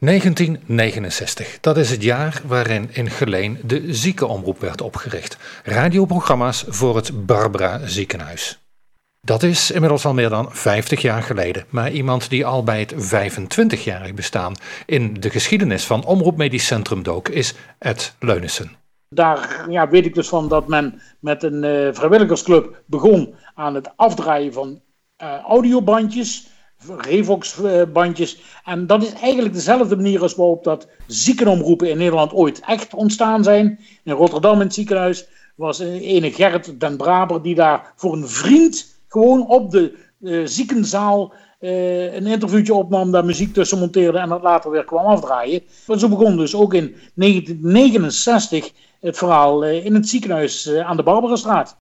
1969, dat is het jaar waarin in Geleen de ziekenomroep werd opgericht. Radioprogramma's voor het Barbara ziekenhuis. Dat is inmiddels al meer dan 50 jaar geleden, maar iemand die al bij het 25-jarig bestaan in de geschiedenis van Omroep Medisch Centrum dook, is Ed Leunissen. Daar ja, weet ik dus van dat men met een uh, vrijwilligersclub begon aan het afdraaien van uh, audiobandjes, Revox-bandjes. En dat is eigenlijk dezelfde manier als waarop dat ziekenomroepen in Nederland ooit echt ontstaan zijn. In Rotterdam in het ziekenhuis was ene Gerrit den Braber die daar voor een vriend gewoon op de uh, ziekenzaal uh, een interviewtje opnam, daar muziek tussen monteerde en dat later weer kwam afdraaien. Maar zo begon dus ook in 1969 het verhaal uh, in het ziekenhuis aan de Barbarastraat.